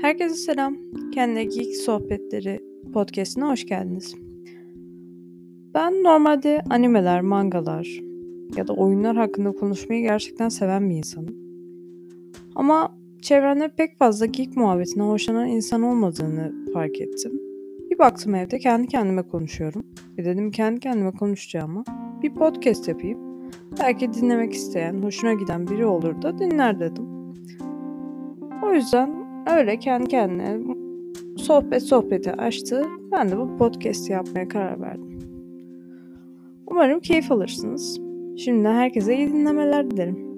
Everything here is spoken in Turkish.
Herkese selam. Kendine Geek Sohbetleri podcastine hoş geldiniz. Ben normalde animeler, mangalar ya da oyunlar hakkında konuşmayı gerçekten seven bir insanım. Ama çevremde pek fazla geek muhabbetine hoşlanan insan olmadığını fark ettim. Bir baktım evde kendi kendime konuşuyorum. E dedim kendi kendime konuşacağıma bir podcast yapayım. Belki dinlemek isteyen, hoşuna giden biri olur da dinler dedim. O yüzden öyle kendi kendine sohbet sohbeti açtı. Ben de bu podcast yapmaya karar verdim. Umarım keyif alırsınız. Şimdiden herkese iyi dinlemeler dilerim.